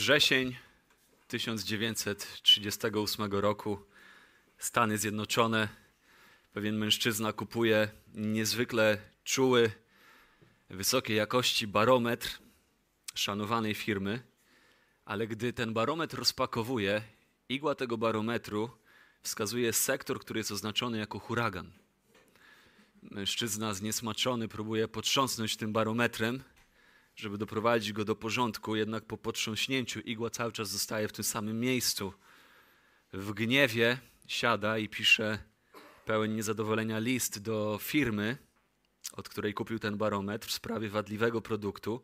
Wrzesień 1938 roku, Stany Zjednoczone. Pewien mężczyzna kupuje niezwykle czuły, wysokiej jakości barometr szanowanej firmy, ale gdy ten barometr rozpakowuje, igła tego barometru wskazuje sektor, który jest oznaczony jako huragan. Mężczyzna zniesmaczony próbuje potrząsnąć tym barometrem, żeby doprowadzić go do porządku, jednak po potrząśnięciu igła cały czas zostaje w tym samym miejscu. W gniewie siada i pisze pełen niezadowolenia list do firmy, od której kupił ten barometr w sprawie wadliwego produktu.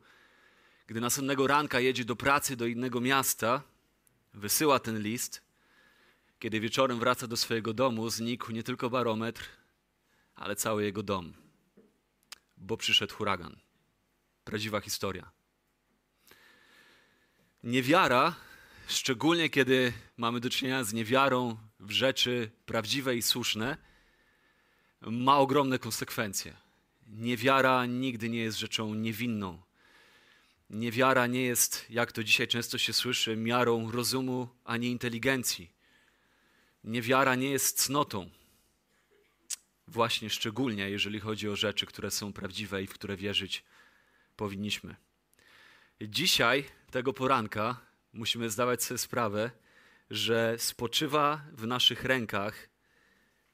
Gdy następnego ranka jedzie do pracy do innego miasta, wysyła ten list. Kiedy wieczorem wraca do swojego domu, znikł nie tylko barometr, ale cały jego dom, bo przyszedł huragan. Prawdziwa historia. Niewiara, szczególnie kiedy mamy do czynienia z niewiarą w rzeczy prawdziwe i słuszne, ma ogromne konsekwencje. Niewiara nigdy nie jest rzeczą niewinną. Niewiara nie jest, jak to dzisiaj często się słyszy, miarą rozumu ani inteligencji. Niewiara nie jest cnotą. Właśnie szczególnie, jeżeli chodzi o rzeczy, które są prawdziwe i w które wierzyć powinniśmy. Dzisiaj, tego poranka, musimy zdawać sobie sprawę, że spoczywa w naszych rękach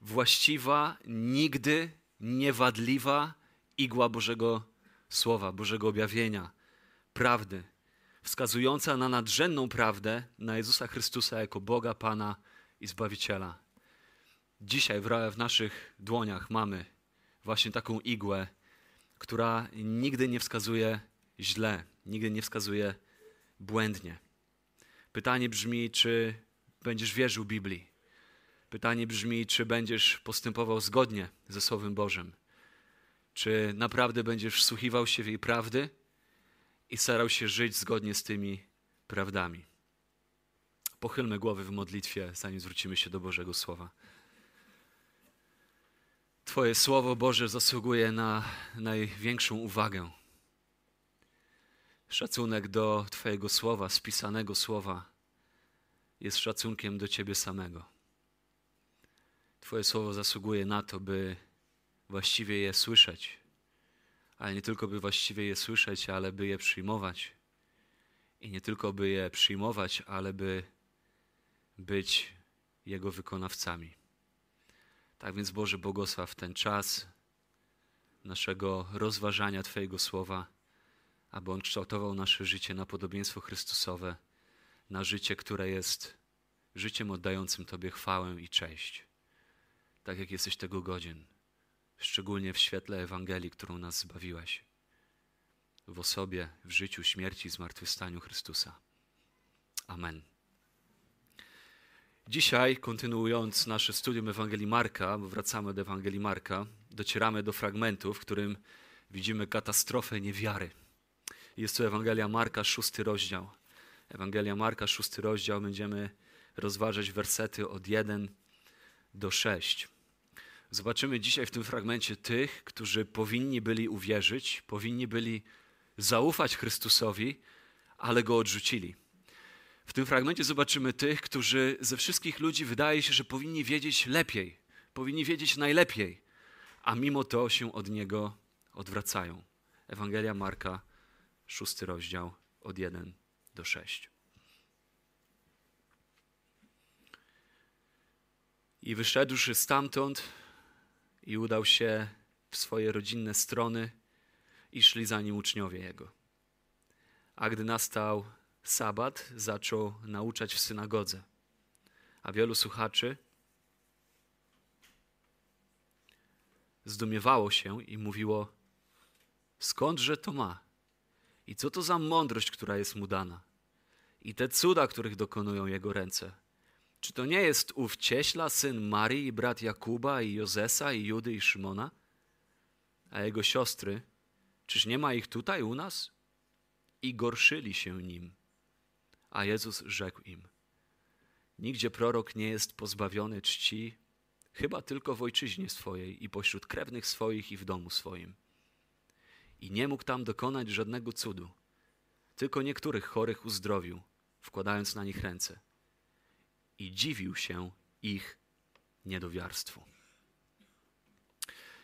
właściwa, nigdy niewadliwa igła Bożego Słowa, Bożego objawienia, prawdy, wskazująca na nadrzędną prawdę, na Jezusa Chrystusa jako Boga, Pana i Zbawiciela. Dzisiaj w naszych dłoniach mamy właśnie taką igłę, która nigdy nie wskazuje źle, nigdy nie wskazuje błędnie. Pytanie brzmi, czy będziesz wierzył Biblii? Pytanie brzmi, czy będziesz postępował zgodnie ze Słowem Bożym? Czy naprawdę będziesz wsłuchiwał się w jej prawdy i starał się żyć zgodnie z tymi prawdami? Pochylmy głowy w modlitwie, zanim zwrócimy się do Bożego Słowa. Twoje Słowo Boże zasługuje na największą uwagę. Szacunek do Twojego Słowa, spisanego Słowa, jest szacunkiem do Ciebie samego. Twoje Słowo zasługuje na to, by właściwie je słyszeć, ale nie tylko by właściwie je słyszeć, ale by je przyjmować. I nie tylko by je przyjmować, ale by być Jego wykonawcami. Tak więc Boże błogosław ten czas naszego rozważania Twojego Słowa, aby On kształtował nasze życie na podobieństwo Chrystusowe, na życie, które jest życiem oddającym Tobie chwałę i cześć, tak jak jesteś tego godzien, szczególnie w świetle Ewangelii, którą nas zbawiłaś, w osobie, w życiu, śmierci i zmartwychwstaniu Chrystusa. Amen. Dzisiaj, kontynuując nasze studium Ewangelii Marka, bo wracamy do Ewangelii Marka, docieramy do fragmentu, w którym widzimy katastrofę niewiary. Jest to Ewangelia Marka, szósty rozdział. Ewangelia Marka, szósty rozdział, będziemy rozważać wersety od 1 do 6. Zobaczymy dzisiaj w tym fragmencie tych, którzy powinni byli uwierzyć, powinni byli zaufać Chrystusowi, ale go odrzucili. W tym fragmencie zobaczymy tych, którzy ze wszystkich ludzi wydaje się, że powinni wiedzieć lepiej, powinni wiedzieć najlepiej, a mimo to się od niego odwracają. Ewangelia Marka, szósty rozdział, od 1 do 6. I wyszedłszy stamtąd i udał się w swoje rodzinne strony i szli za nim uczniowie jego. A gdy nastał sabat zaczął nauczać w synagodze, a wielu słuchaczy zdumiewało się i mówiło: Skądże to ma? I co to za mądrość, która jest mu dana? I te cuda, których dokonują jego ręce. Czy to nie jest ów cieśla, syn Marii i brat Jakuba i Jozesa i Judy i Szymona? A jego siostry, czyż nie ma ich tutaj u nas? I gorszyli się nim. A Jezus rzekł im: Nigdzie prorok nie jest pozbawiony czci, chyba tylko w ojczyźnie swojej i pośród krewnych swoich i w domu swoim. I nie mógł tam dokonać żadnego cudu, tylko niektórych chorych uzdrowił, wkładając na nich ręce. I dziwił się ich niedowiarstwu.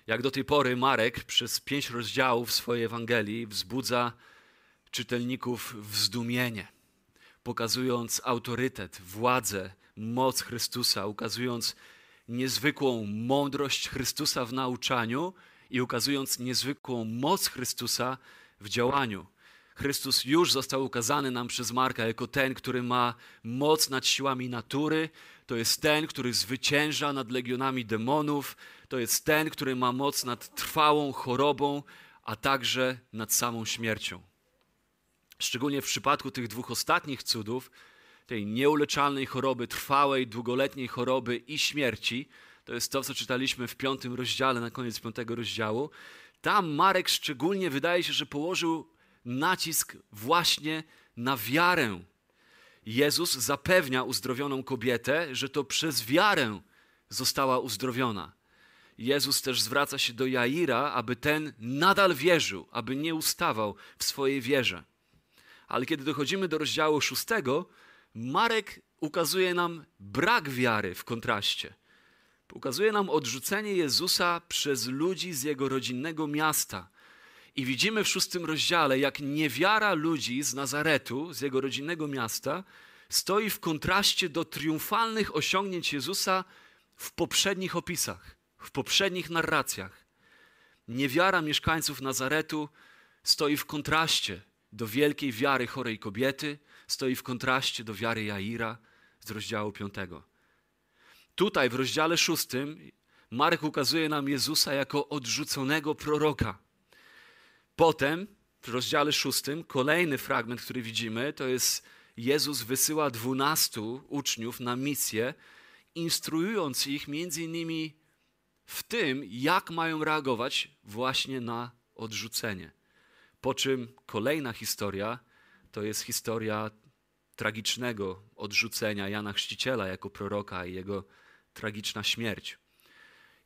Jak do tej pory Marek przez pięć rozdziałów swojej Ewangelii wzbudza czytelników w zdumienie, pokazując autorytet, władzę, moc Chrystusa, ukazując niezwykłą mądrość Chrystusa w nauczaniu i ukazując niezwykłą moc Chrystusa w działaniu. Chrystus już został ukazany nam przez Marka jako ten, który ma moc nad siłami natury, to jest ten, który zwycięża nad legionami demonów, to jest ten, który ma moc nad trwałą chorobą, a także nad samą śmiercią. Szczególnie w przypadku tych dwóch ostatnich cudów, tej nieuleczalnej choroby, trwałej, długoletniej choroby i śmierci, to jest to, co czytaliśmy w piątym rozdziale, na koniec piątego rozdziału. Tam Marek szczególnie wydaje się, że położył nacisk właśnie na wiarę. Jezus zapewnia uzdrowioną kobietę, że to przez wiarę została uzdrowiona. Jezus też zwraca się do Jaira, aby ten nadal wierzył, aby nie ustawał w swojej wierze. Ale kiedy dochodzimy do rozdziału szóstego, Marek ukazuje nam brak wiary w kontraście. Ukazuje nam odrzucenie Jezusa przez ludzi z jego rodzinnego miasta. I widzimy w szóstym rozdziale, jak niewiara ludzi z Nazaretu, z jego rodzinnego miasta, stoi w kontraście do triumfalnych osiągnięć Jezusa w poprzednich opisach, w poprzednich narracjach. Niewiara mieszkańców Nazaretu stoi w kontraście do wielkiej wiary chorej kobiety, stoi w kontraście do wiary Jaira z rozdziału 5. Tutaj w rozdziale 6 Marek ukazuje nam Jezusa jako odrzuconego proroka. Potem w rozdziale 6 kolejny fragment, który widzimy, to jest Jezus wysyła dwunastu uczniów na misję, instruując ich między innymi w tym, jak mają reagować właśnie na odrzucenie. Po czym kolejna historia to jest historia tragicznego odrzucenia Jana Chrzciciela jako proroka i jego tragiczna śmierć.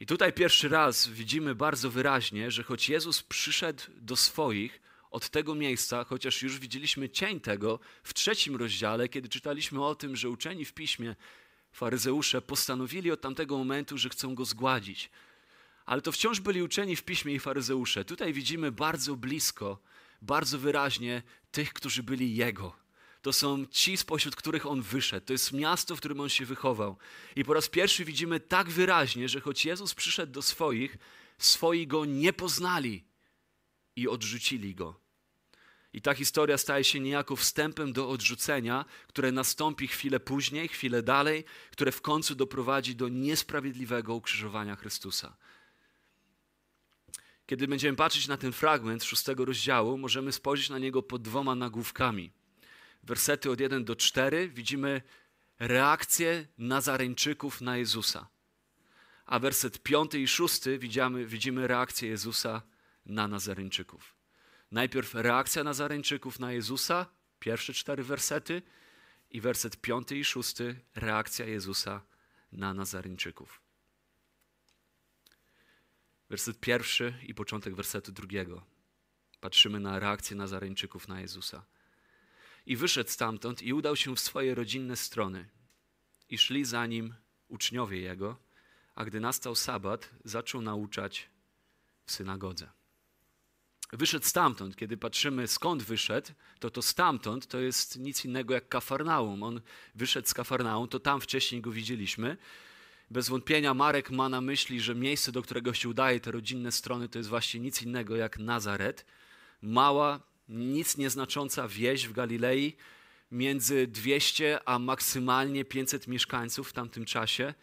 I tutaj pierwszy raz widzimy bardzo wyraźnie, że choć Jezus przyszedł do swoich od tego miejsca, chociaż już widzieliśmy cień tego w trzecim rozdziale, kiedy czytaliśmy o tym, że uczeni w piśmie, faryzeusze, postanowili od tamtego momentu, że chcą go zgładzić. Ale to wciąż byli uczeni w piśmie i faryzeusze. Tutaj widzimy bardzo blisko, bardzo wyraźnie tych, którzy byli Jego. To są ci, spośród których On wyszedł. To jest miasto, w którym On się wychował. I po raz pierwszy widzimy tak wyraźnie, że choć Jezus przyszedł do swoich, swoi Go nie poznali i odrzucili Go. I ta historia staje się niejako wstępem do odrzucenia, które nastąpi chwilę później, chwilę dalej, które w końcu doprowadzi do niesprawiedliwego ukrzyżowania Chrystusa. Kiedy będziemy patrzeć na ten fragment szóstego rozdziału, możemy spojrzeć na niego pod dwoma nagłówkami. Wersety od 1 do 4 widzimy reakcję Nazareńczyków na Jezusa. A werset 5 i 6 widzimy, widzimy reakcję Jezusa na Nazareńczyków. Najpierw reakcja Nazareńczyków na Jezusa, pierwsze cztery wersety, i werset 5 i 6 reakcja Jezusa na Nazareńczyków werset pierwszy i początek wersetu drugiego. Patrzymy na reakcję Nazareńczyków na Jezusa. I wyszedł stamtąd i udał się w swoje rodzinne strony. I szli za nim uczniowie jego, a gdy nastał sabat, zaczął nauczać w synagodze. Wyszedł stamtąd. Kiedy patrzymy skąd wyszedł, to to stamtąd to jest nic innego jak Kafarnaum. On wyszedł z Kafarnaum, to tam wcześniej go widzieliśmy. Bez wątpienia Marek ma na myśli, że miejsce, do którego się udaje, te rodzinne strony, to jest właśnie nic innego jak Nazaret. Mała, nic nieznacząca wieś w Galilei, między 200 a maksymalnie 500 mieszkańców w tamtym czasie.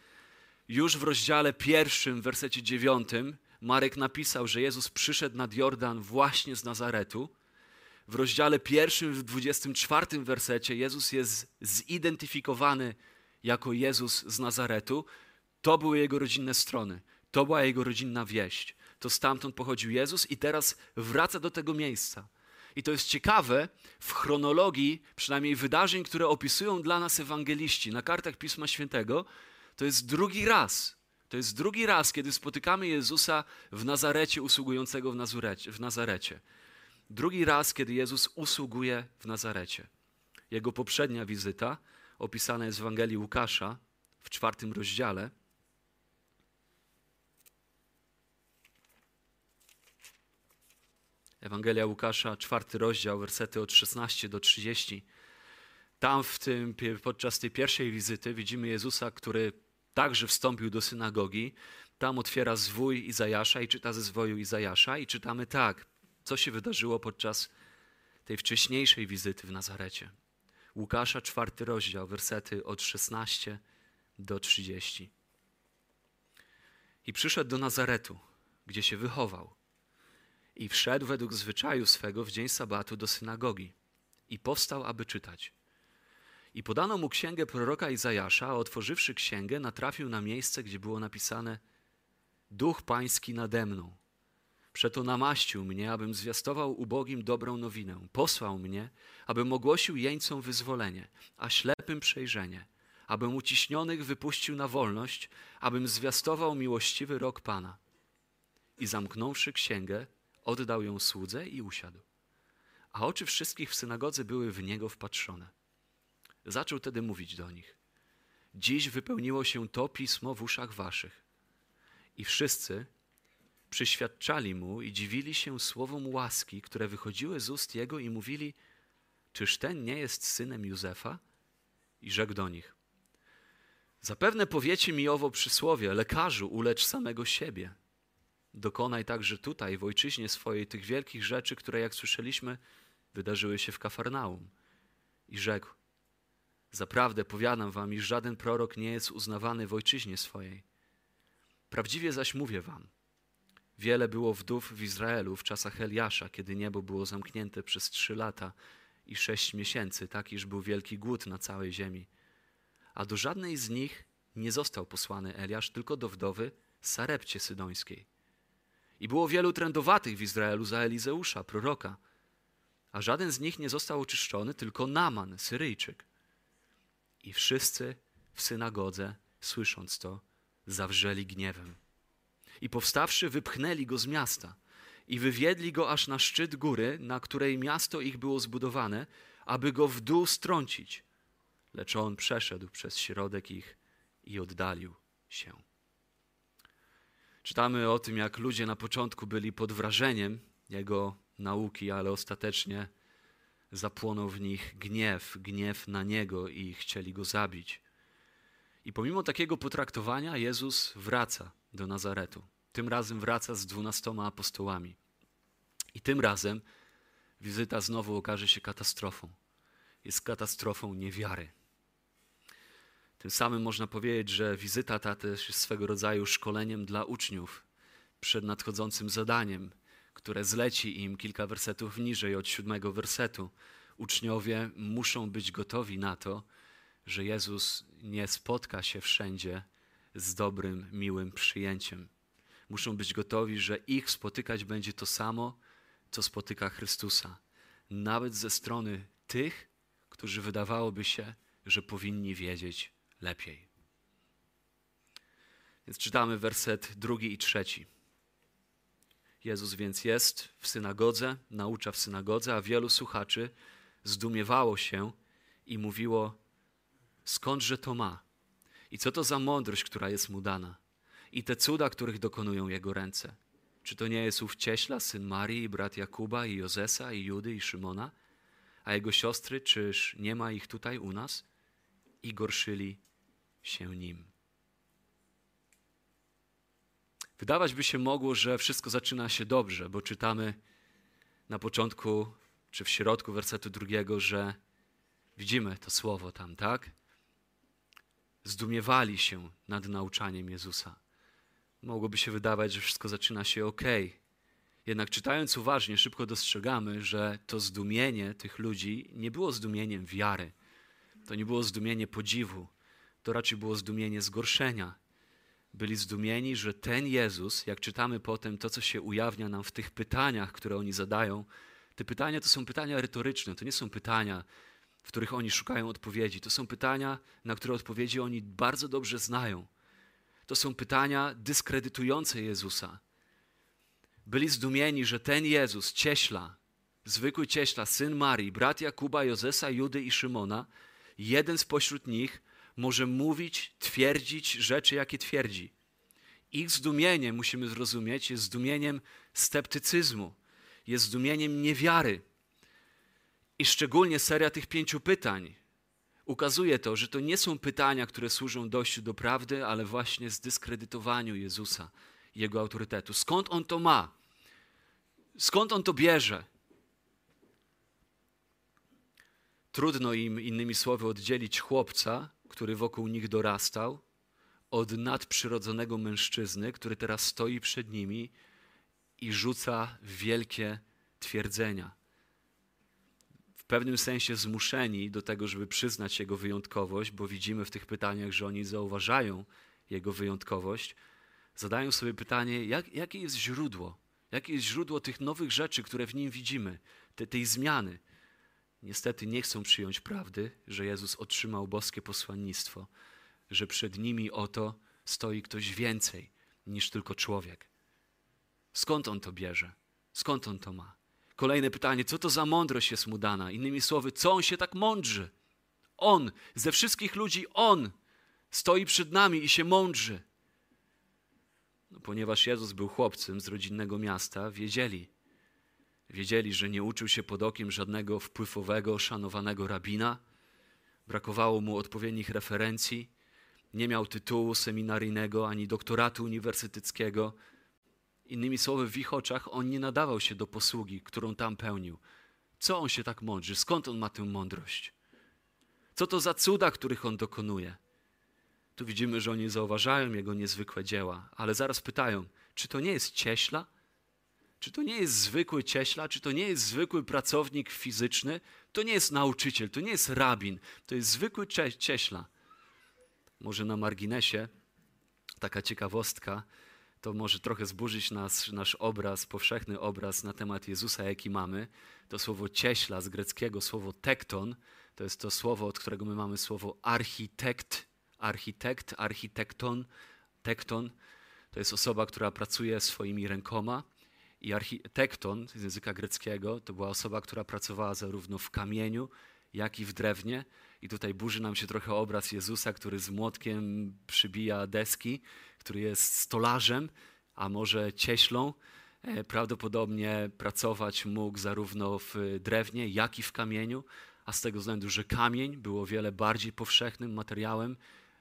Już w rozdziale pierwszym, w wersecie dziewiątym, Marek napisał, że Jezus przyszedł nad Jordan właśnie z Nazaretu. W rozdziale pierwszym, w 24 wersecie, Jezus jest zidentyfikowany jako Jezus z Nazaretu. To były jego rodzinne strony, to była jego rodzinna wieść. To stamtąd pochodził Jezus i teraz wraca do tego miejsca. I to jest ciekawe w chronologii, przynajmniej wydarzeń, które opisują dla nas ewangeliści na kartach Pisma Świętego. To jest drugi raz. To jest drugi raz, kiedy spotykamy Jezusa w Nazarecie, usługującego w, Nazurecie, w Nazarecie. Drugi raz, kiedy Jezus usługuje w Nazarecie. Jego poprzednia wizyta opisana jest w Ewangelii Łukasza w czwartym rozdziale. Ewangelia Łukasza, czwarty rozdział, wersety od 16 do 30. Tam w tym, podczas tej pierwszej wizyty widzimy Jezusa, który także wstąpił do synagogi. Tam otwiera zwój Izajasza i czyta ze zwoju Izajasza i czytamy tak, co się wydarzyło podczas tej wcześniejszej wizyty w Nazarecie. Łukasza, czwarty rozdział, wersety od 16 do 30. I przyszedł do Nazaretu, gdzie się wychował. I wszedł według zwyczaju swego w dzień sabatu do synagogi. I powstał, aby czytać. I podano mu księgę proroka Izajasza, a otworzywszy księgę, natrafił na miejsce, gdzie było napisane: Duch Pański nade mną. Przeto namaścił mnie, abym zwiastował ubogim dobrą nowinę. Posłał mnie, abym ogłosił jeńcom wyzwolenie, a ślepym przejrzenie, abym uciśnionych wypuścił na wolność, abym zwiastował miłościwy rok Pana. I zamknąwszy księgę, oddał ją słudze i usiadł. A oczy wszystkich w synagodze były w niego wpatrzone. Zaczął tedy mówić do nich: Dziś wypełniło się to pismo w uszach waszych. I wszyscy przyświadczali mu i dziwili się słowom łaski, które wychodziły z ust jego i mówili: Czyż ten nie jest synem Józefa? I rzekł do nich: Zapewne powiecie mi owo przysłowie: Lekarzu, ulecz samego siebie. Dokonaj także tutaj, w ojczyźnie swojej, tych wielkich rzeczy, które, jak słyszeliśmy, wydarzyły się w Kafarnaum. I rzekł: Zaprawdę powiadam wam, iż żaden prorok nie jest uznawany w ojczyźnie swojej. Prawdziwie zaś mówię wam, wiele było wdów w Izraelu w czasach Eliasza, kiedy niebo było zamknięte przez trzy lata i sześć miesięcy, tak iż był wielki głód na całej ziemi. A do żadnej z nich nie został posłany Eliasz, tylko do wdowy Sarepcie Sydońskiej. I było wielu trędowatych w Izraelu za Elizeusza, proroka, a żaden z nich nie został oczyszczony, tylko Naman, Syryjczyk. I wszyscy w synagodze, słysząc to, zawrzeli gniewem. I powstawszy, wypchnęli go z miasta i wywiedli go aż na szczyt góry, na której miasto ich było zbudowane, aby go w dół strącić. Lecz on przeszedł przez środek ich i oddalił się. Czytamy o tym, jak ludzie na początku byli pod wrażeniem jego nauki, ale ostatecznie zapłonął w nich gniew, gniew na niego i chcieli go zabić. I pomimo takiego potraktowania Jezus wraca do Nazaretu. Tym razem wraca z dwunastoma apostołami. I tym razem wizyta znowu okaże się katastrofą. Jest katastrofą niewiary. Tym samym można powiedzieć, że wizyta ta też jest swego rodzaju szkoleniem dla uczniów przed nadchodzącym zadaniem, które zleci im kilka wersetów niżej od siódmego wersetu. Uczniowie muszą być gotowi na to, że Jezus nie spotka się wszędzie z dobrym, miłym przyjęciem. Muszą być gotowi, że ich spotykać będzie to samo, co spotyka Chrystusa. Nawet ze strony tych, którzy wydawałoby się, że powinni wiedzieć lepiej. Więc czytamy werset drugi i trzeci. Jezus więc jest w synagodze, naucza w synagodze, a wielu słuchaczy zdumiewało się i mówiło: Skądże to ma? I co to za mądrość, która jest mu dana? I te cuda, których dokonują jego ręce. Czy to nie jest ów cieśla, syn Marii, i brat Jakuba, i Jozesa, i Judy, i Szymona? A jego siostry, czyż nie ma ich tutaj u nas? I gorszyli się nim. Wydawać by się mogło, że wszystko zaczyna się dobrze, bo czytamy na początku czy w środku wersetu drugiego, że widzimy to słowo tam, tak? Zdumiewali się nad nauczaniem Jezusa. Mogłoby się wydawać, że wszystko zaczyna się ok. Jednak czytając uważnie, szybko dostrzegamy, że to zdumienie tych ludzi nie było zdumieniem wiary. To nie było zdumienie podziwu. To raczej było zdumienie zgorszenia. Byli zdumieni, że ten Jezus, jak czytamy potem to, co się ujawnia nam w tych pytaniach, które oni zadają, te pytania to są pytania retoryczne, to nie są pytania, w których oni szukają odpowiedzi. To są pytania, na które odpowiedzi oni bardzo dobrze znają. To są pytania dyskredytujące Jezusa. Byli zdumieni, że ten Jezus, cieśla, zwykły cieśla, syn Marii, brat Jakuba, Jozesa, Judy i Szymona, jeden spośród nich może mówić, twierdzić rzeczy, jakie twierdzi. Ich zdumienie, musimy zrozumieć, jest zdumieniem sceptycyzmu, jest zdumieniem niewiary. I szczególnie seria tych pięciu pytań ukazuje to, że to nie są pytania, które służą dojściu do prawdy, ale właśnie zdyskredytowaniu Jezusa, Jego autorytetu. Skąd On to ma? Skąd On to bierze? Trudno im, innymi słowy, oddzielić chłopca, który wokół nich dorastał, od nadprzyrodzonego mężczyzny, który teraz stoi przed nimi i rzuca wielkie twierdzenia. W pewnym sensie zmuszeni do tego, żeby przyznać Jego wyjątkowość, bo widzimy w tych pytaniach, że oni zauważają Jego wyjątkowość, zadają sobie pytanie, jak, jakie jest źródło? Jakie jest źródło tych nowych rzeczy, które w nim widzimy, te, tej zmiany? Niestety nie chcą przyjąć prawdy, że Jezus otrzymał boskie posłannictwo, że przed nimi oto stoi ktoś więcej niż tylko człowiek. Skąd on to bierze? Skąd on to ma? Kolejne pytanie, co to za mądrość jest mu dana? Innymi słowy, co on się tak mądrzy? On, ze wszystkich ludzi, on stoi przed nami i się mądrzy. No, ponieważ Jezus był chłopcem z rodzinnego miasta, wiedzieli, wiedzieli, że nie uczył się pod okiem żadnego wpływowego, szanowanego rabina, brakowało mu odpowiednich referencji, nie miał tytułu seminaryjnego ani doktoratu uniwersyteckiego. Innymi słowy, w ich oczach on nie nadawał się do posługi, którą tam pełnił. Co on się tak mądrzy? Skąd on ma tę mądrość? Co to za cuda, których on dokonuje? Tu widzimy, że oni zauważają jego niezwykłe dzieła, ale zaraz pytają, czy to nie jest cieśla? Czy to nie jest zwykły cieśla? Czy to nie jest zwykły pracownik fizyczny? To nie jest nauczyciel, to nie jest rabin, to jest zwykły cie cieśla. Może na marginesie taka ciekawostka, to może trochę zburzyć nas, nasz obraz, powszechny obraz na temat Jezusa, jaki mamy. To słowo cieśla z greckiego, słowo tekton, to jest to słowo, od którego my mamy słowo architekt, architekt, architekton, tekton. To jest osoba, która pracuje swoimi rękoma. I architekton z języka greckiego to była osoba, która pracowała zarówno w kamieniu, jak i w drewnie. I tutaj burzy nam się trochę obraz Jezusa, który z młotkiem przybija deski, który jest stolarzem, a może cieślą. E, prawdopodobnie pracować mógł zarówno w drewnie, jak i w kamieniu, a z tego względu, że kamień był o wiele bardziej powszechnym materiałem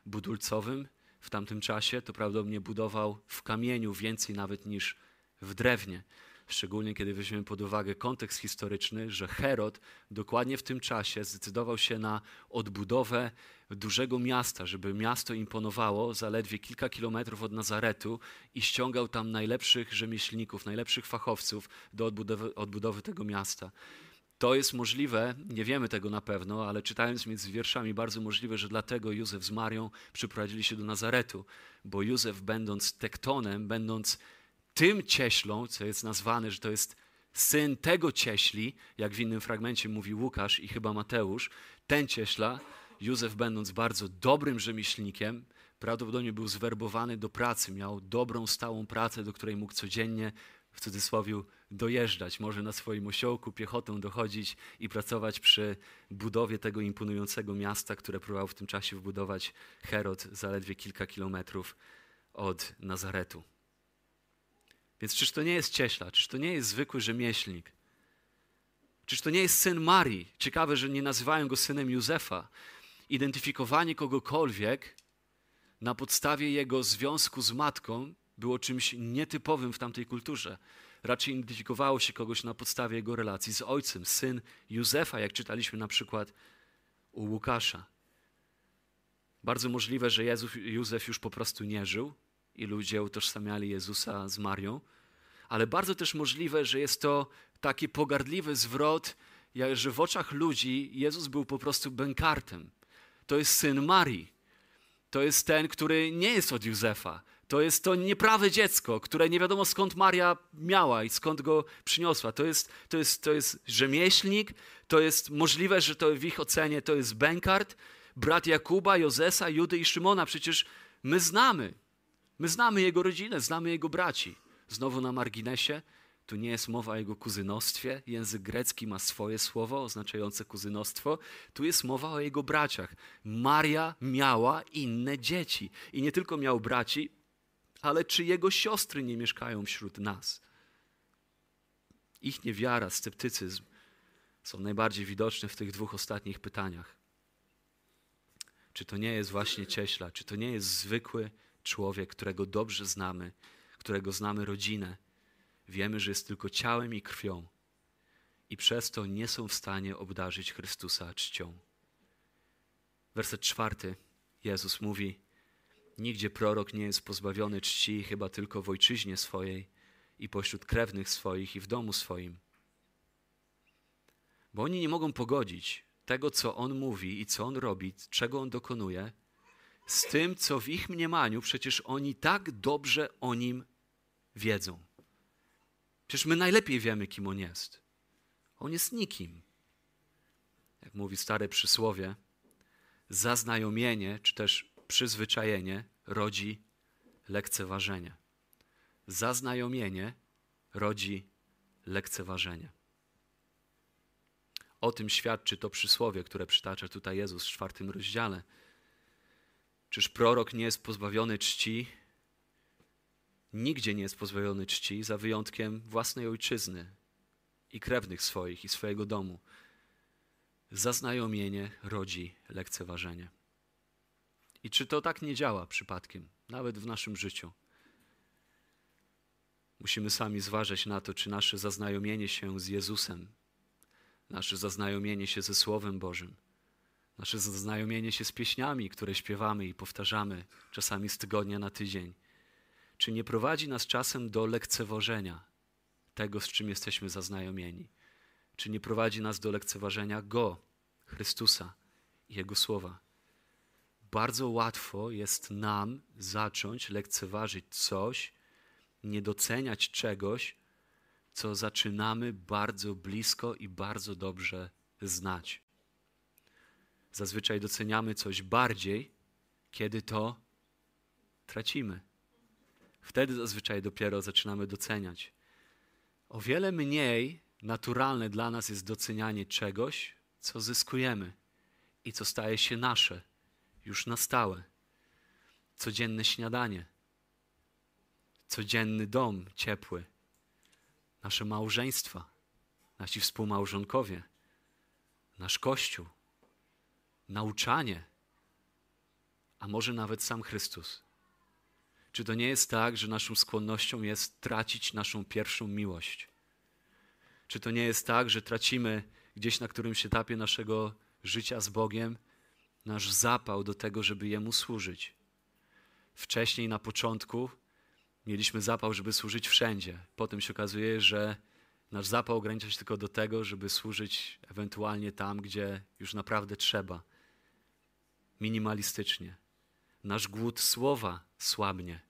budulcowym w tamtym czasie, to prawdopodobnie budował w kamieniu więcej nawet niż w drewnie. Szczególnie kiedy weźmiemy pod uwagę kontekst historyczny, że Herod dokładnie w tym czasie zdecydował się na odbudowę dużego miasta, żeby miasto imponowało zaledwie kilka kilometrów od Nazaretu i ściągał tam najlepszych rzemieślników, najlepszych fachowców do odbudowy, odbudowy tego miasta. To jest możliwe, nie wiemy tego na pewno, ale czytając między wierszami, bardzo możliwe, że dlatego Józef z Marią przyprowadzili się do Nazaretu, bo Józef, będąc tektonem, będąc tym cieślą, co jest nazwane, że to jest syn tego cieśli, jak w innym fragmencie mówi Łukasz i chyba Mateusz, ten cieśla, Józef będąc bardzo dobrym rzemieślnikiem, prawdopodobnie był zwerbowany do pracy, miał dobrą, stałą pracę, do której mógł codziennie, w cudzysłowie, dojeżdżać, może na swoim osiołku piechotą dochodzić i pracować przy budowie tego imponującego miasta, które próbował w tym czasie wbudować Herod zaledwie kilka kilometrów od Nazaretu. Więc czyż to nie jest cieśla, czyż to nie jest zwykły rzemieślnik? Czyż to nie jest syn Marii? Ciekawe, że nie nazywają go synem Józefa. Identyfikowanie kogokolwiek na podstawie jego związku z matką było czymś nietypowym w tamtej kulturze. Raczej identyfikowało się kogoś na podstawie jego relacji z ojcem, syn Józefa, jak czytaliśmy na przykład u Łukasza. Bardzo możliwe, że Jezus, Józef już po prostu nie żył, i ludzie utożsamiali Jezusa z Marią, ale bardzo też możliwe, że jest to taki pogardliwy zwrot, że w oczach ludzi Jezus był po prostu bękartem. To jest syn Marii. To jest ten, który nie jest od Józefa. To jest to nieprawe dziecko, które nie wiadomo skąd Maria miała i skąd go przyniosła. To jest, to jest, to jest rzemieślnik, to jest możliwe, że to w ich ocenie to jest bękart, brat Jakuba, Jozesa, Judy i Szymona. Przecież my znamy My znamy jego rodzinę, znamy jego braci. Znowu na marginesie, Tu nie jest mowa o jego kuzynostwie. Język grecki ma swoje słowo oznaczające kuzynostwo. Tu jest mowa o jego braciach. Maria miała inne dzieci. I nie tylko miał braci, ale czy jego siostry nie mieszkają wśród nas? Ich niewiara, sceptycyzm są najbardziej widoczne w tych dwóch ostatnich pytaniach. Czy to nie jest właśnie cieśla? Czy to nie jest zwykły człowiek, którego dobrze znamy, którego znamy rodzinę? Wiemy, że jest tylko ciałem i krwią i przez to nie są w stanie obdarzyć Chrystusa czcią. Werset czwarty. Jezus mówi: Nigdzie prorok nie jest pozbawiony czci, chyba tylko w ojczyźnie swojej i pośród krewnych swoich i w domu swoim. Bo oni nie mogą pogodzić tego, co on mówi i co on robi, czego on dokonuje, z tym, co w ich mniemaniu przecież oni tak dobrze o nim wiedzą. Przecież my najlepiej wiemy, kim on jest. On jest nikim. Jak mówi stare przysłowie, zaznajomienie czy też przyzwyczajenie rodzi lekceważenie. Zaznajomienie rodzi lekceważenie. O tym świadczy to przysłowie, które przytacza tutaj Jezus w czwartym rozdziale. Czyż prorok nie jest pozbawiony czci? Nigdzie nie jest pozbawiony czci, za wyjątkiem własnej ojczyzny i krewnych swoich i swojego domu. Zaznajomienie rodzi lekceważenie. I czy to tak nie działa przypadkiem, nawet w naszym życiu? Musimy sami zważać na to, czy nasze zaznajomienie się z Jezusem, nasze zaznajomienie się ze Słowem Bożym, nasze zaznajomienie się z pieśniami, które śpiewamy i powtarzamy czasami z tygodnia na tydzień, czy nie prowadzi nas czasem do lekceważenia tego, z czym jesteśmy zaznajomieni? Czy nie prowadzi nas do lekceważenia Go, Chrystusa i Jego słowa? Bardzo łatwo jest nam zacząć lekceważyć coś, nie doceniać czegoś, co zaczynamy bardzo blisko i bardzo dobrze znać. Zazwyczaj doceniamy coś bardziej, kiedy to tracimy. Wtedy zazwyczaj dopiero zaczynamy doceniać. O wiele mniej naturalne dla nas jest docenianie czegoś, co zyskujemy i co staje się nasze już na stałe. Codzienne śniadanie, codzienny dom ciepły, nasze małżeństwa, nasi współmałżonkowie, nasz kościół, nauczanie, a może nawet sam Chrystus. Czy to nie jest tak, że naszą skłonnością jest tracić naszą pierwszą miłość? Czy to nie jest tak, że tracimy gdzieś na którymś etapie naszego życia z Bogiem nasz zapał do tego, żeby Jemu służyć? Wcześniej, na początku, mieliśmy zapał, żeby służyć wszędzie. Potem się okazuje, że nasz zapał ogranicza się tylko do tego, żeby służyć ewentualnie tam, gdzie już naprawdę trzeba. Minimalistycznie. Nasz głód słowa słabnie.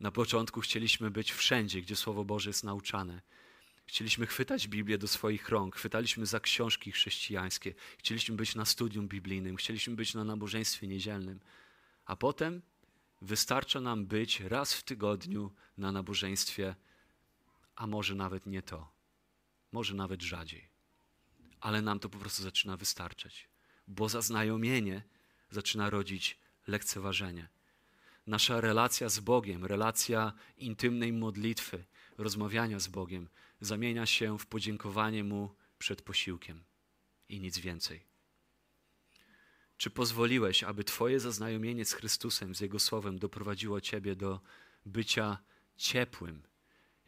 Na początku chcieliśmy być wszędzie, gdzie Słowo Boże jest nauczane. Chcieliśmy chwytać Biblię do swoich rąk, chwytaliśmy za książki chrześcijańskie, chcieliśmy być na studium biblijnym, chcieliśmy być na nabożeństwie niedzielnym. A potem wystarcza nam być raz w tygodniu na nabożeństwie, a może nawet nie to, może nawet rzadziej. Ale nam to po prostu zaczyna wystarczać, bo zaznajomienie zaczyna rodzić lekceważenie. Nasza relacja z Bogiem, relacja intymnej modlitwy, rozmawiania z Bogiem, zamienia się w podziękowanie Mu przed posiłkiem i nic więcej. Czy pozwoliłeś, aby Twoje zaznajomienie z Chrystusem, z Jego Słowem doprowadziło Ciebie do bycia ciepłym,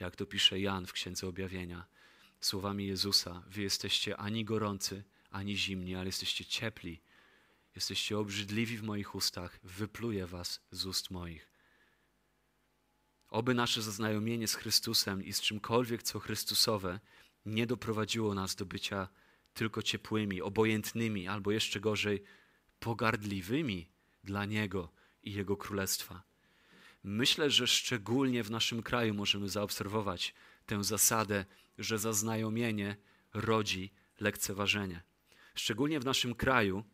jak to pisze Jan w Księdze Objawienia, słowami Jezusa: Wy jesteście ani gorący, ani zimni, ale jesteście ciepli Jesteście obrzydliwi w moich ustach, wypluję was z ust moich. Oby nasze zaznajomienie z Chrystusem i z czymkolwiek, co Chrystusowe, nie doprowadziło nas do bycia tylko ciepłymi, obojętnymi, albo jeszcze gorzej, pogardliwymi dla Niego i Jego Królestwa. Myślę, że szczególnie w naszym kraju możemy zaobserwować tę zasadę, że zaznajomienie rodzi lekceważenie. Szczególnie w naszym kraju,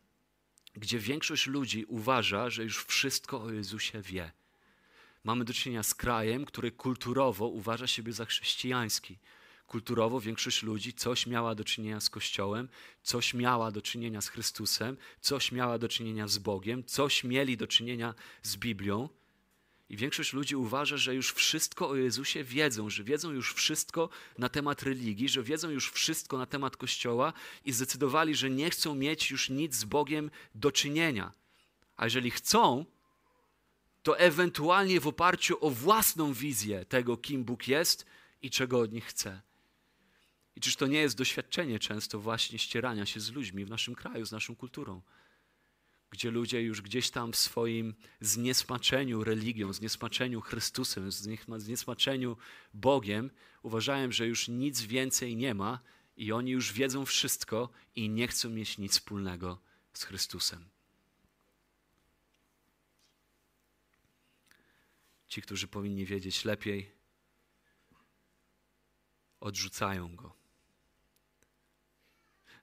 gdzie większość ludzi uważa, że już wszystko o Jezusie wie. Mamy do czynienia z krajem, który kulturowo uważa siebie za chrześcijański. Kulturowo większość ludzi coś miała do czynienia z Kościołem, coś miała do czynienia z Chrystusem, coś miała do czynienia z Bogiem, coś mieli do czynienia z Biblią. I większość ludzi uważa, że już wszystko o Jezusie wiedzą, że wiedzą już wszystko na temat religii, że wiedzą już wszystko na temat Kościoła i zdecydowali, że nie chcą mieć już nic z Bogiem do czynienia. A jeżeli chcą, to ewentualnie w oparciu o własną wizję tego, kim Bóg jest i czego od nich chce. I czyż to nie jest doświadczenie często właśnie ścierania się z ludźmi w naszym kraju, z naszą kulturą? Gdzie ludzie już gdzieś tam w swoim zniesmaczeniu religią, zniesmaczeniu Chrystusem, zniesmaczeniu Bogiem uważają, że już nic więcej nie ma i oni już wiedzą wszystko i nie chcą mieć nic wspólnego z Chrystusem. Ci, którzy powinni wiedzieć lepiej, odrzucają go.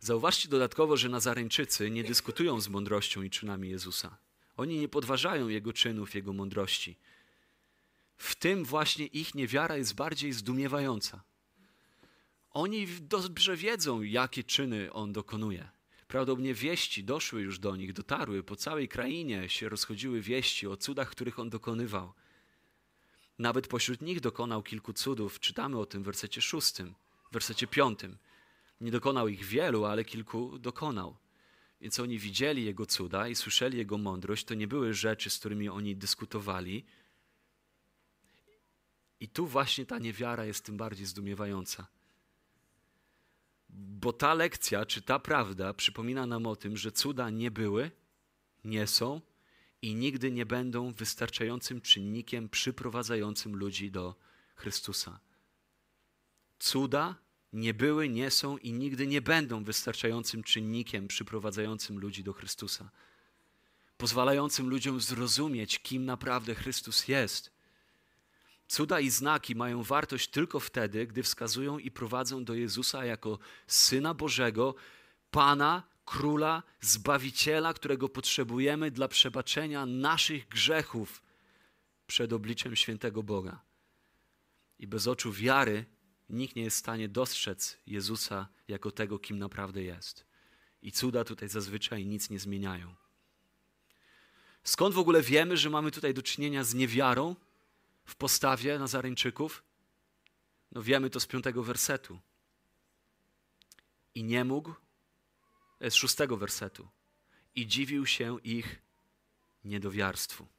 Zauważcie dodatkowo, że Nazareńczycy nie dyskutują z mądrością i czynami Jezusa. Oni nie podważają Jego czynów, Jego mądrości. W tym właśnie ich niewiara jest bardziej zdumiewająca. Oni dobrze wiedzą, jakie czyny On dokonuje. Prawdopodobnie wieści doszły już do nich, dotarły. Po całej krainie się rozchodziły wieści o cudach, których On dokonywał. Nawet pośród nich dokonał kilku cudów. Czytamy o tym w wersecie szóstym, w wersecie piątym. Nie dokonał ich wielu, ale kilku dokonał. Więc oni widzieli Jego cuda i słyszeli Jego mądrość. To nie były rzeczy, z którymi oni dyskutowali. I tu właśnie ta niewiara jest tym bardziej zdumiewająca. Bo ta lekcja, czy ta prawda przypomina nam o tym, że cuda nie były, nie są i nigdy nie będą wystarczającym czynnikiem przyprowadzającym ludzi do Chrystusa. Cuda nie były, nie są i nigdy nie będą wystarczającym czynnikiem przyprowadzającym ludzi do Chrystusa, pozwalającym ludziom zrozumieć, kim naprawdę Chrystus jest. Cuda i znaki mają wartość tylko wtedy, gdy wskazują i prowadzą do Jezusa jako Syna Bożego, Pana, Króla, Zbawiciela, którego potrzebujemy dla przebaczenia naszych grzechów przed obliczem świętego Boga. I bez oczu wiary nikt nie jest w stanie dostrzec Jezusa jako tego, kim naprawdę jest. I cuda tutaj zazwyczaj nic nie zmieniają. Skąd w ogóle wiemy, że mamy tutaj do czynienia z niewiarą w postawie Nazareńczyków? No wiemy to z piątego wersetu. I nie mógł, e, z szóstego wersetu, i dziwił się ich niedowiarstwu.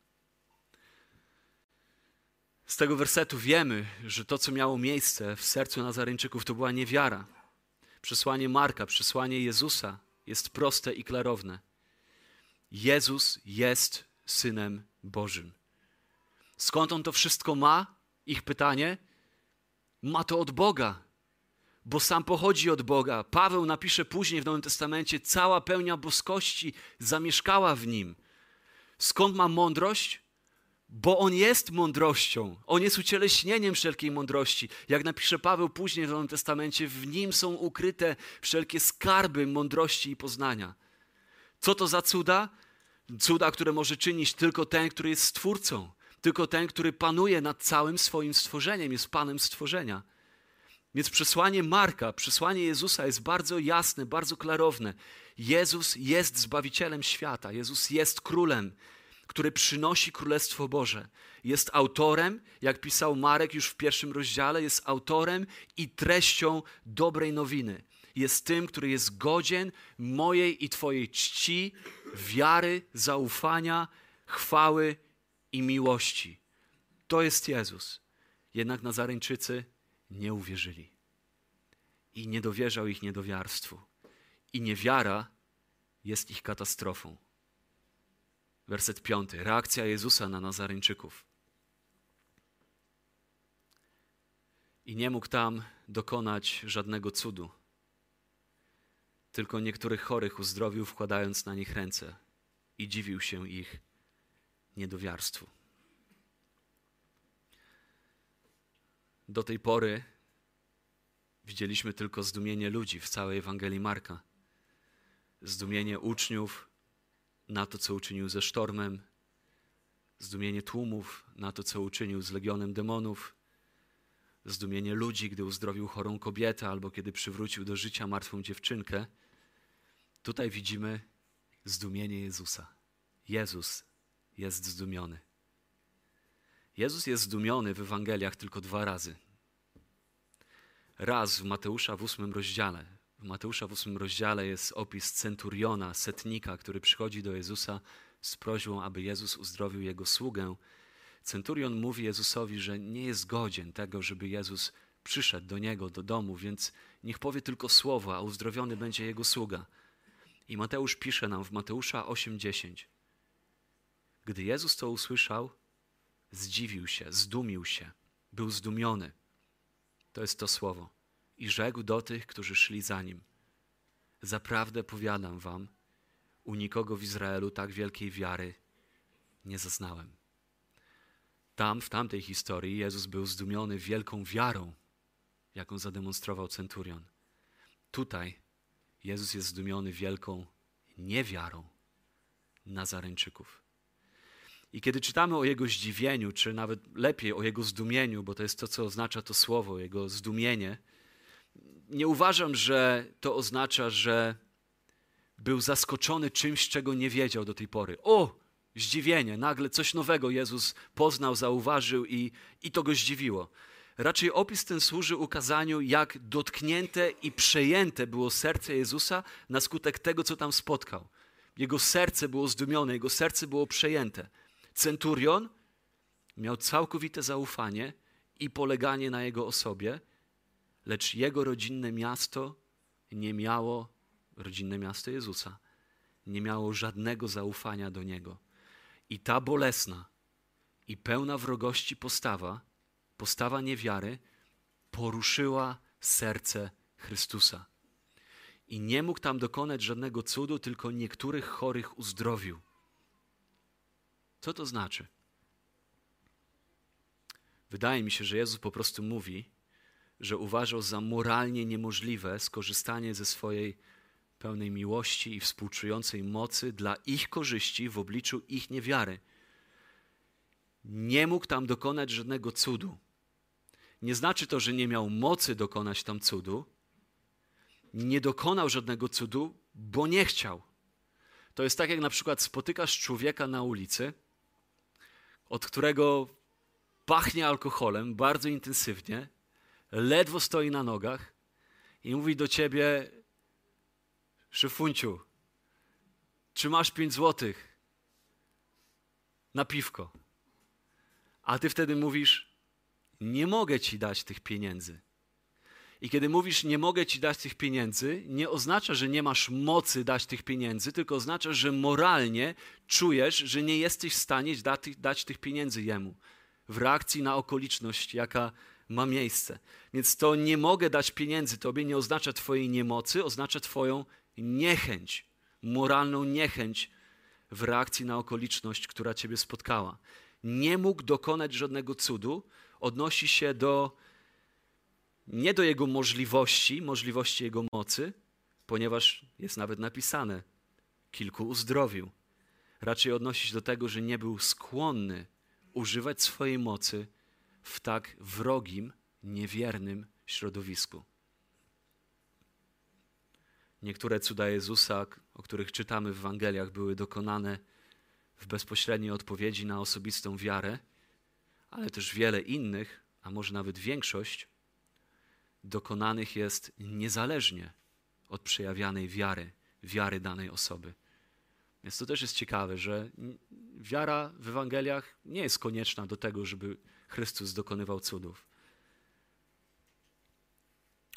Z tego wersetu wiemy, że to, co miało miejsce w sercu Nazareńczyków, to była niewiara. Przesłanie Marka, przesłanie Jezusa jest proste i klarowne. Jezus jest synem Bożym. Skąd on to wszystko ma? Ich pytanie. Ma to od Boga, bo sam pochodzi od Boga. Paweł napisze później w Nowym Testamencie: cała pełnia boskości zamieszkała w nim. Skąd ma mądrość? Bo On jest mądrością. On jest ucieleśnieniem wszelkiej mądrości. Jak napisze Paweł później w Nowym Testamencie, w Nim są ukryte wszelkie skarby mądrości i poznania. Co to za cuda? Cuda, które może czynić tylko ten, który jest Stwórcą. Tylko ten, który panuje nad całym swoim stworzeniem, jest Panem stworzenia. Więc przesłanie Marka, przesłanie Jezusa jest bardzo jasne, bardzo klarowne. Jezus jest Zbawicielem świata, Jezus jest Królem, który przynosi Królestwo Boże. Jest autorem, jak pisał Marek już w pierwszym rozdziale, jest autorem i treścią dobrej nowiny. Jest tym, który jest godzien mojej i Twojej czci, wiary, zaufania, chwały i miłości. To jest Jezus. Jednak Nazareńczycy nie uwierzyli. I nie dowierzał ich niedowiarstwu. I niewiara jest ich katastrofą. Werset piąty. Reakcja Jezusa na Nazareńczyków. I nie mógł tam dokonać żadnego cudu. Tylko niektórych chorych uzdrowił, wkładając na nich ręce i dziwił się ich niedowiarstwu. Do tej pory widzieliśmy tylko zdumienie ludzi w całej Ewangelii Marka. Zdumienie uczniów, na to, co uczynił ze sztormem, zdumienie tłumów na to, co uczynił z legionem demonów, zdumienie ludzi, gdy uzdrowił chorą kobietę albo kiedy przywrócił do życia martwą dziewczynkę. Tutaj widzimy zdumienie Jezusa. Jezus jest zdumiony. Jezus jest zdumiony w Ewangeliach tylko dwa razy. Raz w Mateusza w ósmym rozdziale. Mateusza w ósmym rozdziale jest opis centuriona, setnika, który przychodzi do Jezusa z prośbą, aby Jezus uzdrowił jego sługę. Centurion mówi Jezusowi, że nie jest godzien tego, żeby Jezus przyszedł do niego, do domu, więc niech powie tylko słowo, a uzdrowiony będzie jego sługa. I Mateusz pisze nam w Mateusza 8:10. Gdy Jezus to usłyszał, zdziwił się, zdumił się, był zdumiony. To jest to słowo. I rzekł do tych, którzy szli za nim: Zaprawdę powiadam wam, u nikogo w Izraelu tak wielkiej wiary nie zaznałem. Tam, w tamtej historii, Jezus był zdumiony wielką wiarą, jaką zademonstrował centurion. Tutaj Jezus jest zdumiony wielką niewiarą Nazareńczyków. I kiedy czytamy o Jego zdziwieniu, czy nawet lepiej o Jego zdumieniu, bo to jest to, co oznacza to słowo, Jego zdumienie, nie uważam, że to oznacza, że był zaskoczony czymś, czego nie wiedział do tej pory. O, zdziwienie, nagle coś nowego Jezus poznał, zauważył i, i to go zdziwiło. Raczej opis ten służy ukazaniu, jak dotknięte i przejęte było serce Jezusa na skutek tego, co tam spotkał. Jego serce było zdumione, jego serce było przejęte. Centurion miał całkowite zaufanie i poleganie na jego osobie, lecz jego rodzinne miasto nie miało, rodzinne miasto Jezusa, nie miało żadnego zaufania do niego. I ta bolesna i pełna wrogości postawa, postawa niewiary, poruszyła serce Chrystusa. I nie mógł tam dokonać żadnego cudu, tylko niektórych chorych uzdrowił. Co to znaczy? Wydaje mi się, że Jezus po prostu mówi, że uważał za moralnie niemożliwe skorzystanie ze swojej pełnej miłości i współczującej mocy dla ich korzyści w obliczu ich niewiary. Nie mógł tam dokonać żadnego cudu. Nie znaczy to, że nie miał mocy dokonać tam cudu. Nie dokonał żadnego cudu, bo nie chciał. To jest tak, jak na przykład spotykasz człowieka na ulicy, od którego pachnie alkoholem bardzo intensywnie, ledwo stoi na nogach i mówi do ciebie: Szefunciu, czy masz pięć złotych na piwko? A ty wtedy mówisz: Nie mogę ci dać tych pieniędzy. I kiedy mówisz, nie mogę ci dać tych pieniędzy, nie oznacza, że nie masz mocy dać tych pieniędzy, tylko oznacza, że moralnie czujesz, że nie jesteś w stanie dać tych pieniędzy jemu w reakcji na okoliczność, jaka ma miejsce. Więc to nie mogę dać pieniędzy tobie nie oznacza twojej niemocy, oznacza twoją niechęć, moralną niechęć w reakcji na okoliczność, która ciebie spotkała. Nie mógł dokonać żadnego cudu, odnosi się do nie do jego możliwości, możliwości jego mocy, ponieważ jest nawet napisane, kilku uzdrowił. Raczej odnosi się do tego, że nie był skłonny używać swojej mocy w tak wrogim, niewiernym środowisku. Niektóre cuda Jezusa, o których czytamy w Ewangeliach, były dokonane w bezpośredniej odpowiedzi na osobistą wiarę, ale też wiele innych, a może nawet większość, dokonanych jest niezależnie od przejawianej wiary, wiary danej osoby. Więc to też jest ciekawe, że wiara w Ewangeliach nie jest konieczna do tego, żeby Chrystus dokonywał cudów.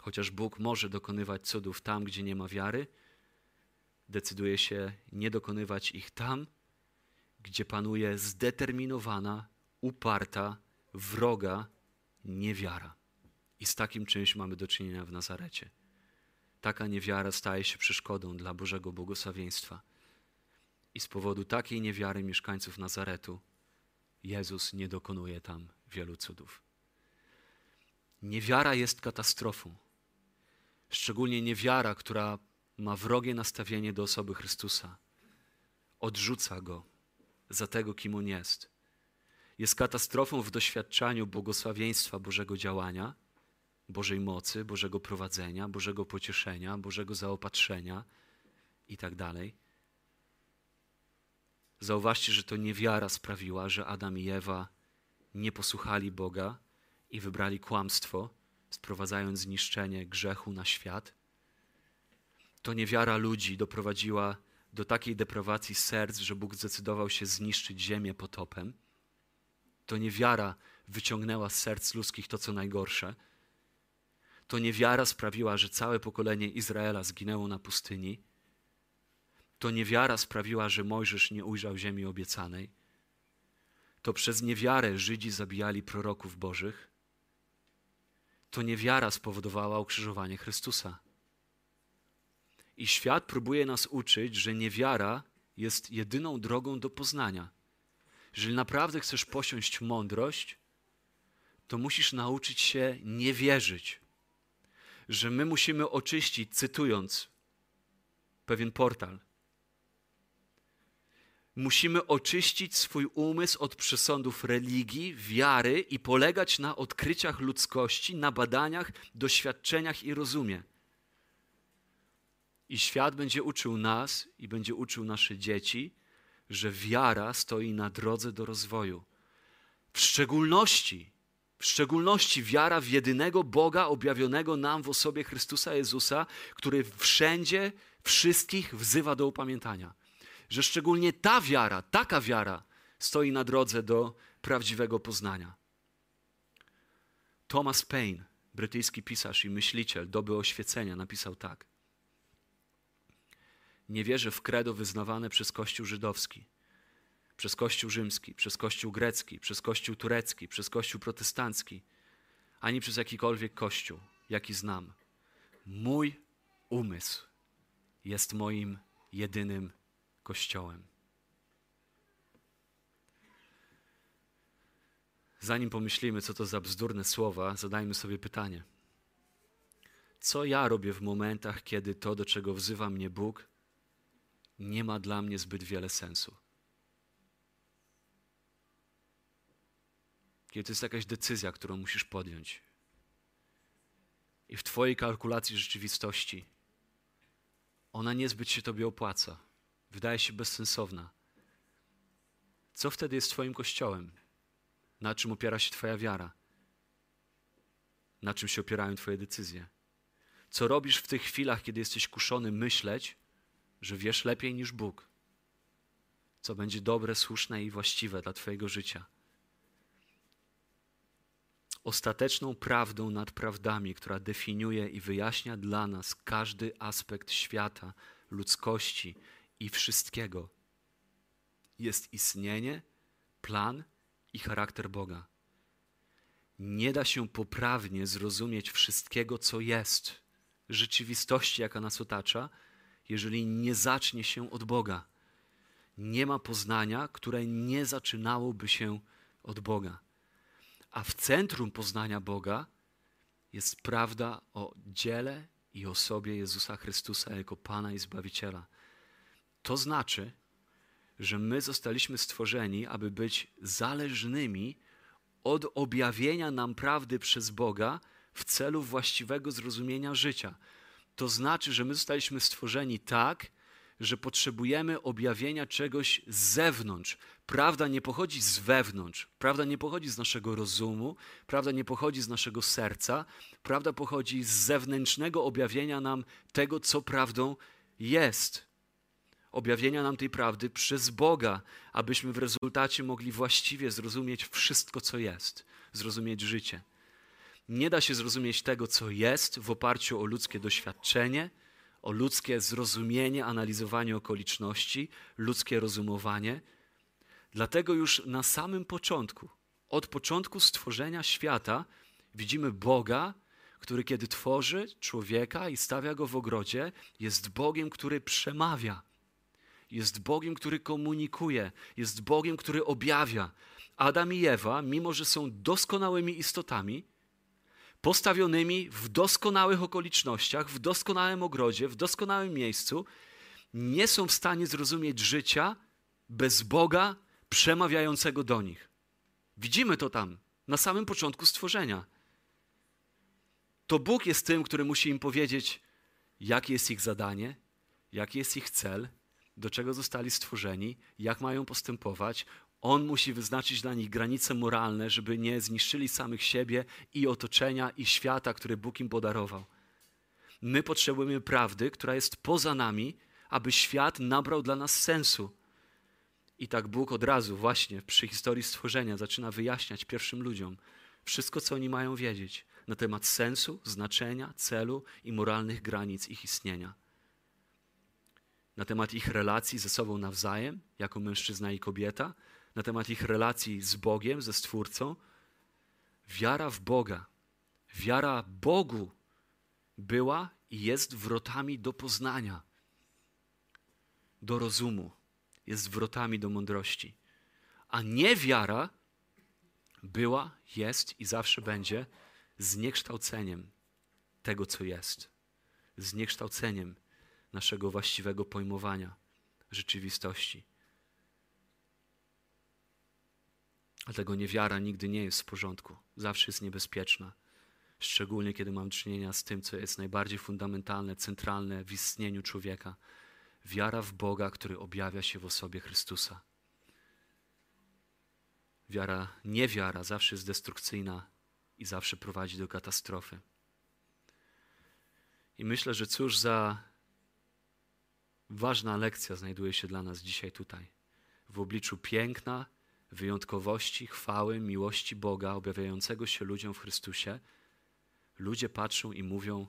Chociaż Bóg może dokonywać cudów tam, gdzie nie ma wiary, decyduje się nie dokonywać ich tam, gdzie panuje zdeterminowana, uparta, wroga niewiara. I z takim czymś mamy do czynienia w Nazarecie. Taka niewiara staje się przeszkodą dla Bożego błogosławieństwa. I z powodu takiej niewiary mieszkańców Nazaretu Jezus nie dokonuje tam wielu cudów. Niewiara jest katastrofą. Szczególnie niewiara, która ma wrogie nastawienie do osoby Chrystusa. Odrzuca go za tego, kim on jest. jest katastrofą w doświadczaniu błogosławieństwa Bożego działania, Bożej mocy, Bożego prowadzenia, Bożego pocieszenia, Bożego zaopatrzenia itd. Tak Zauważcie, że to niewiara sprawiła, że Adam i Ewa nie posłuchali Boga i wybrali kłamstwo, sprowadzając zniszczenie grzechu na świat. To niewiara ludzi doprowadziła do takiej deprawacji serc, że Bóg zdecydował się zniszczyć ziemię potopem. To niewiara wyciągnęła z serc ludzkich to, co najgorsze. To niewiara sprawiła, że całe pokolenie Izraela zginęło na pustyni. To niewiara sprawiła, że Mojżesz nie ujrzał ziemi obiecanej. To przez niewiarę Żydzi zabijali proroków bożych. To niewiara spowodowała ukrzyżowanie Chrystusa. I świat próbuje nas uczyć, że niewiara jest jedyną drogą do poznania. Jeżeli naprawdę chcesz posiąść mądrość, to musisz nauczyć się nie wierzyć. Że my musimy oczyścić, cytując pewien portal, musimy oczyścić swój umysł od przesądów religii, wiary i polegać na odkryciach ludzkości, na badaniach, doświadczeniach i rozumie. I świat będzie uczył nas i będzie uczył nasze dzieci, że wiara stoi na drodze do rozwoju. W szczególności, w szczególności wiara w jedynego Boga objawionego nam w osobie Chrystusa Jezusa, który wszędzie wszystkich wzywa do upamiętania. Że szczególnie ta wiara, taka wiara stoi na drodze do prawdziwego poznania. Thomas Paine, brytyjski pisarz i myśliciel doby oświecenia, napisał tak – nie wierzę w kredo wyznawane przez Kościół żydowski, przez Kościół rzymski, przez Kościół grecki, przez Kościół turecki, przez Kościół protestancki, ani przez jakikolwiek Kościół, jaki znam. Mój umysł jest moim jedynym Kościołem. Zanim pomyślimy, co to za bzdurne słowa, zadajmy sobie pytanie. Co ja robię w momentach, kiedy to, do czego wzywa mnie Bóg, nie ma dla mnie zbyt wiele sensu. Kiedy to jest jakaś decyzja, którą musisz podjąć, i w Twojej kalkulacji rzeczywistości ona niezbyt się Tobie opłaca, wydaje się bezsensowna. Co wtedy jest Twoim kościołem? Na czym opiera się Twoja wiara? Na czym się opierają Twoje decyzje? Co robisz w tych chwilach, kiedy jesteś kuszony myśleć, że wiesz lepiej niż Bóg, co będzie dobre, słuszne i właściwe dla Twojego życia. Ostateczną prawdą nad prawdami, która definiuje i wyjaśnia dla nas każdy aspekt świata, ludzkości i wszystkiego, jest istnienie, plan i charakter Boga. Nie da się poprawnie zrozumieć wszystkiego, co jest, rzeczywistości, jaka nas otacza, jeżeli nie zacznie się od Boga. Nie ma poznania, które nie zaczynałoby się od Boga. A w centrum poznania Boga jest prawda o dziele i osobie Jezusa Chrystusa jako Pana i Zbawiciela. To znaczy, że my zostaliśmy stworzeni, aby być zależnymi od objawienia nam prawdy przez Boga w celu właściwego zrozumienia życia. To znaczy, że my zostaliśmy stworzeni tak, że potrzebujemy objawienia czegoś z zewnątrz. Prawda nie pochodzi z wewnątrz, prawda nie pochodzi z naszego rozumu, prawda nie pochodzi z naszego serca, prawda pochodzi z zewnętrznego objawienia nam tego, co prawdą jest. Objawienia nam tej prawdy przez Boga, abyśmy w rezultacie mogli właściwie zrozumieć wszystko, co jest, zrozumieć życie. Nie da się zrozumieć tego, co jest, w oparciu o ludzkie doświadczenie, o ludzkie zrozumienie, analizowanie okoliczności, ludzkie rozumowanie. Dlatego już na samym początku, od początku stworzenia świata, widzimy Boga, który kiedy tworzy człowieka i stawia go w ogrodzie, jest Bogiem, który przemawia. Jest Bogiem, który komunikuje, jest Bogiem, który objawia. Adam i Ewa, mimo że są doskonałymi istotami, postawionymi w doskonałych okolicznościach, w doskonałym ogrodzie, w doskonałym miejscu, nie są w stanie zrozumieć życia bez Boga przemawiającego do nich. Widzimy to tam, na samym początku stworzenia. To Bóg jest tym, który musi im powiedzieć, jakie jest ich zadanie, jaki jest ich cel, do czego zostali stworzeni, jak mają postępować. On musi wyznaczyć dla nich granice moralne, żeby nie zniszczyli samych siebie i otoczenia, i świata, który Bóg im podarował. My potrzebujemy prawdy, która jest poza nami, aby świat nabrał dla nas sensu. I tak Bóg od razu, właśnie przy historii stworzenia, zaczyna wyjaśniać pierwszym ludziom wszystko, co oni mają wiedzieć na temat sensu, znaczenia, celu i moralnych granic ich istnienia. Na temat ich relacji ze sobą nawzajem, jako mężczyzna i kobieta, na temat ich relacji z Bogiem, ze Stwórcą. Wiara w Boga, wiara Bogu była i jest wrotami do poznania, do rozumu, jest wrotami do mądrości. A niewiara była, jest i zawsze będzie zniekształceniem tego, co jest, zniekształceniem naszego właściwego pojmowania rzeczywistości. Dlatego niewiara nigdy nie jest w porządku, zawsze jest niebezpieczna. Szczególnie kiedy mam czynienia z tym, co jest najbardziej fundamentalne, centralne w istnieniu człowieka wiara w Boga, który objawia się w osobie Chrystusa. Wiara, niewiara zawsze jest destrukcyjna i zawsze prowadzi do katastrofy. I myślę, że cóż za ważna lekcja znajduje się dla nas dzisiaj tutaj. W obliczu piękna, wyjątkowości, chwały, miłości Boga objawiającego się ludziom w Chrystusie, ludzie patrzą i mówią: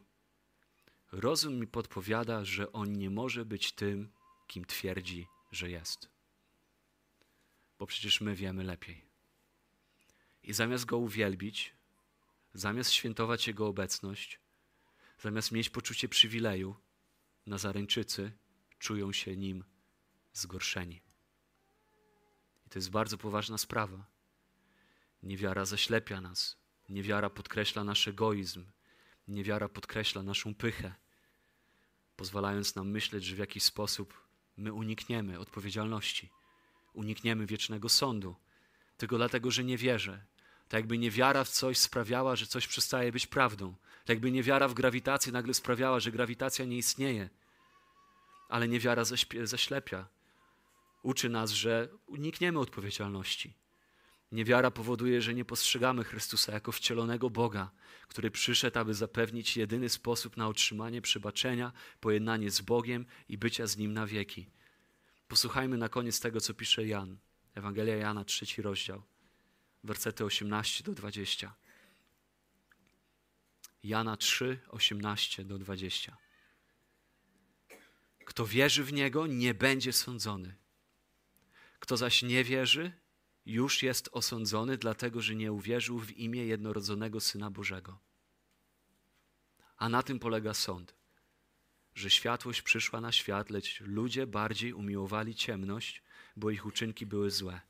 Rozum mi podpowiada, że on nie może być tym, kim twierdzi, że jest. Bo przecież my wiemy lepiej. I zamiast go uwielbić, zamiast świętować jego obecność, zamiast mieć poczucie przywileju, Nazareńczycy czują się nim zgorszeni. I to jest bardzo poważna sprawa. Niewiara zaślepia nas, niewiara podkreśla nasz egoizm, Niewiara podkreśla naszą pychę, pozwalając nam myśleć, że w jakiś sposób my unikniemy odpowiedzialności, unikniemy wiecznego sądu, tylko dlatego, że nie wierzę. Tak jakby niewiara w coś sprawiała, że coś przestaje być prawdą. Tak jakby niewiara w grawitację nagle sprawiała, że grawitacja nie istnieje. Ale niewiara zaślepia. Uczy nas, że unikniemy odpowiedzialności. Niewiara powoduje, że nie postrzegamy Chrystusa jako wcielonego Boga, który przyszedł, aby zapewnić jedyny sposób na otrzymanie przebaczenia, pojednanie z Bogiem i bycia z Nim na wieki. Posłuchajmy na koniec tego, co pisze Jan. Ewangelia Jana, trzeci rozdział, wersety 18 do 20. Jana 3, 18 do 20. Kto wierzy w Niego, nie będzie sądzony. Kto zaś nie wierzy, już jest osądzony, dlatego że nie uwierzył w imię jednorodzonego Syna Bożego. A na tym polega sąd, że światłość przyszła na świat, lecz ludzie bardziej umiłowali ciemność, bo ich uczynki były złe.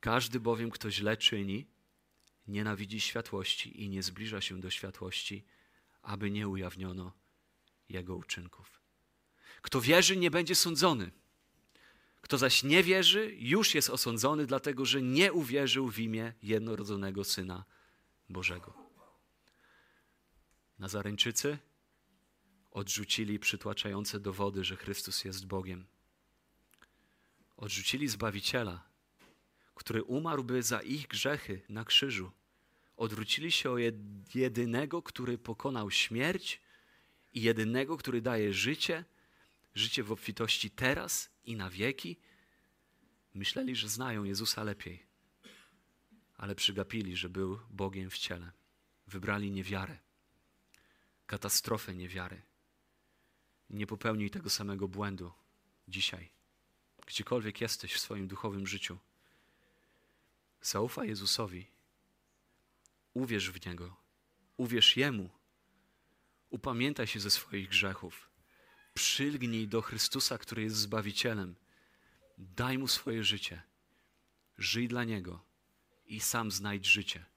Każdy bowiem, kto źle czyni, nienawidzi światłości i nie zbliża się do światłości, aby nie ujawniono jego uczynków. Kto wierzy, nie będzie sądzony. Kto zaś nie wierzy, już jest osądzony, dlatego że nie uwierzył w imię jednorodzonego Syna Bożego. Nazareńczycy odrzucili przytłaczające dowody, że Chrystus jest Bogiem. Odrzucili Zbawiciela, który umarłby za ich grzechy na krzyżu. Odwrócili się o jedynego, który pokonał śmierć i jedynego, który daje życie, życie w obfitości teraz i na wieki, myśleli, że znają Jezusa lepiej, ale przygapili, że był Bogiem w ciele. Wybrali niewiarę, katastrofę niewiary. Nie popełnij tego samego błędu dzisiaj, gdziekolwiek jesteś w swoim duchowym życiu. Zaufaj Jezusowi, uwierz w Niego, uwierz Jemu, upamiętaj się ze swoich grzechów Przylgnij do Chrystusa, który jest Zbawicielem. Daj Mu swoje życie. Żyj dla Niego i sam znajdź życie.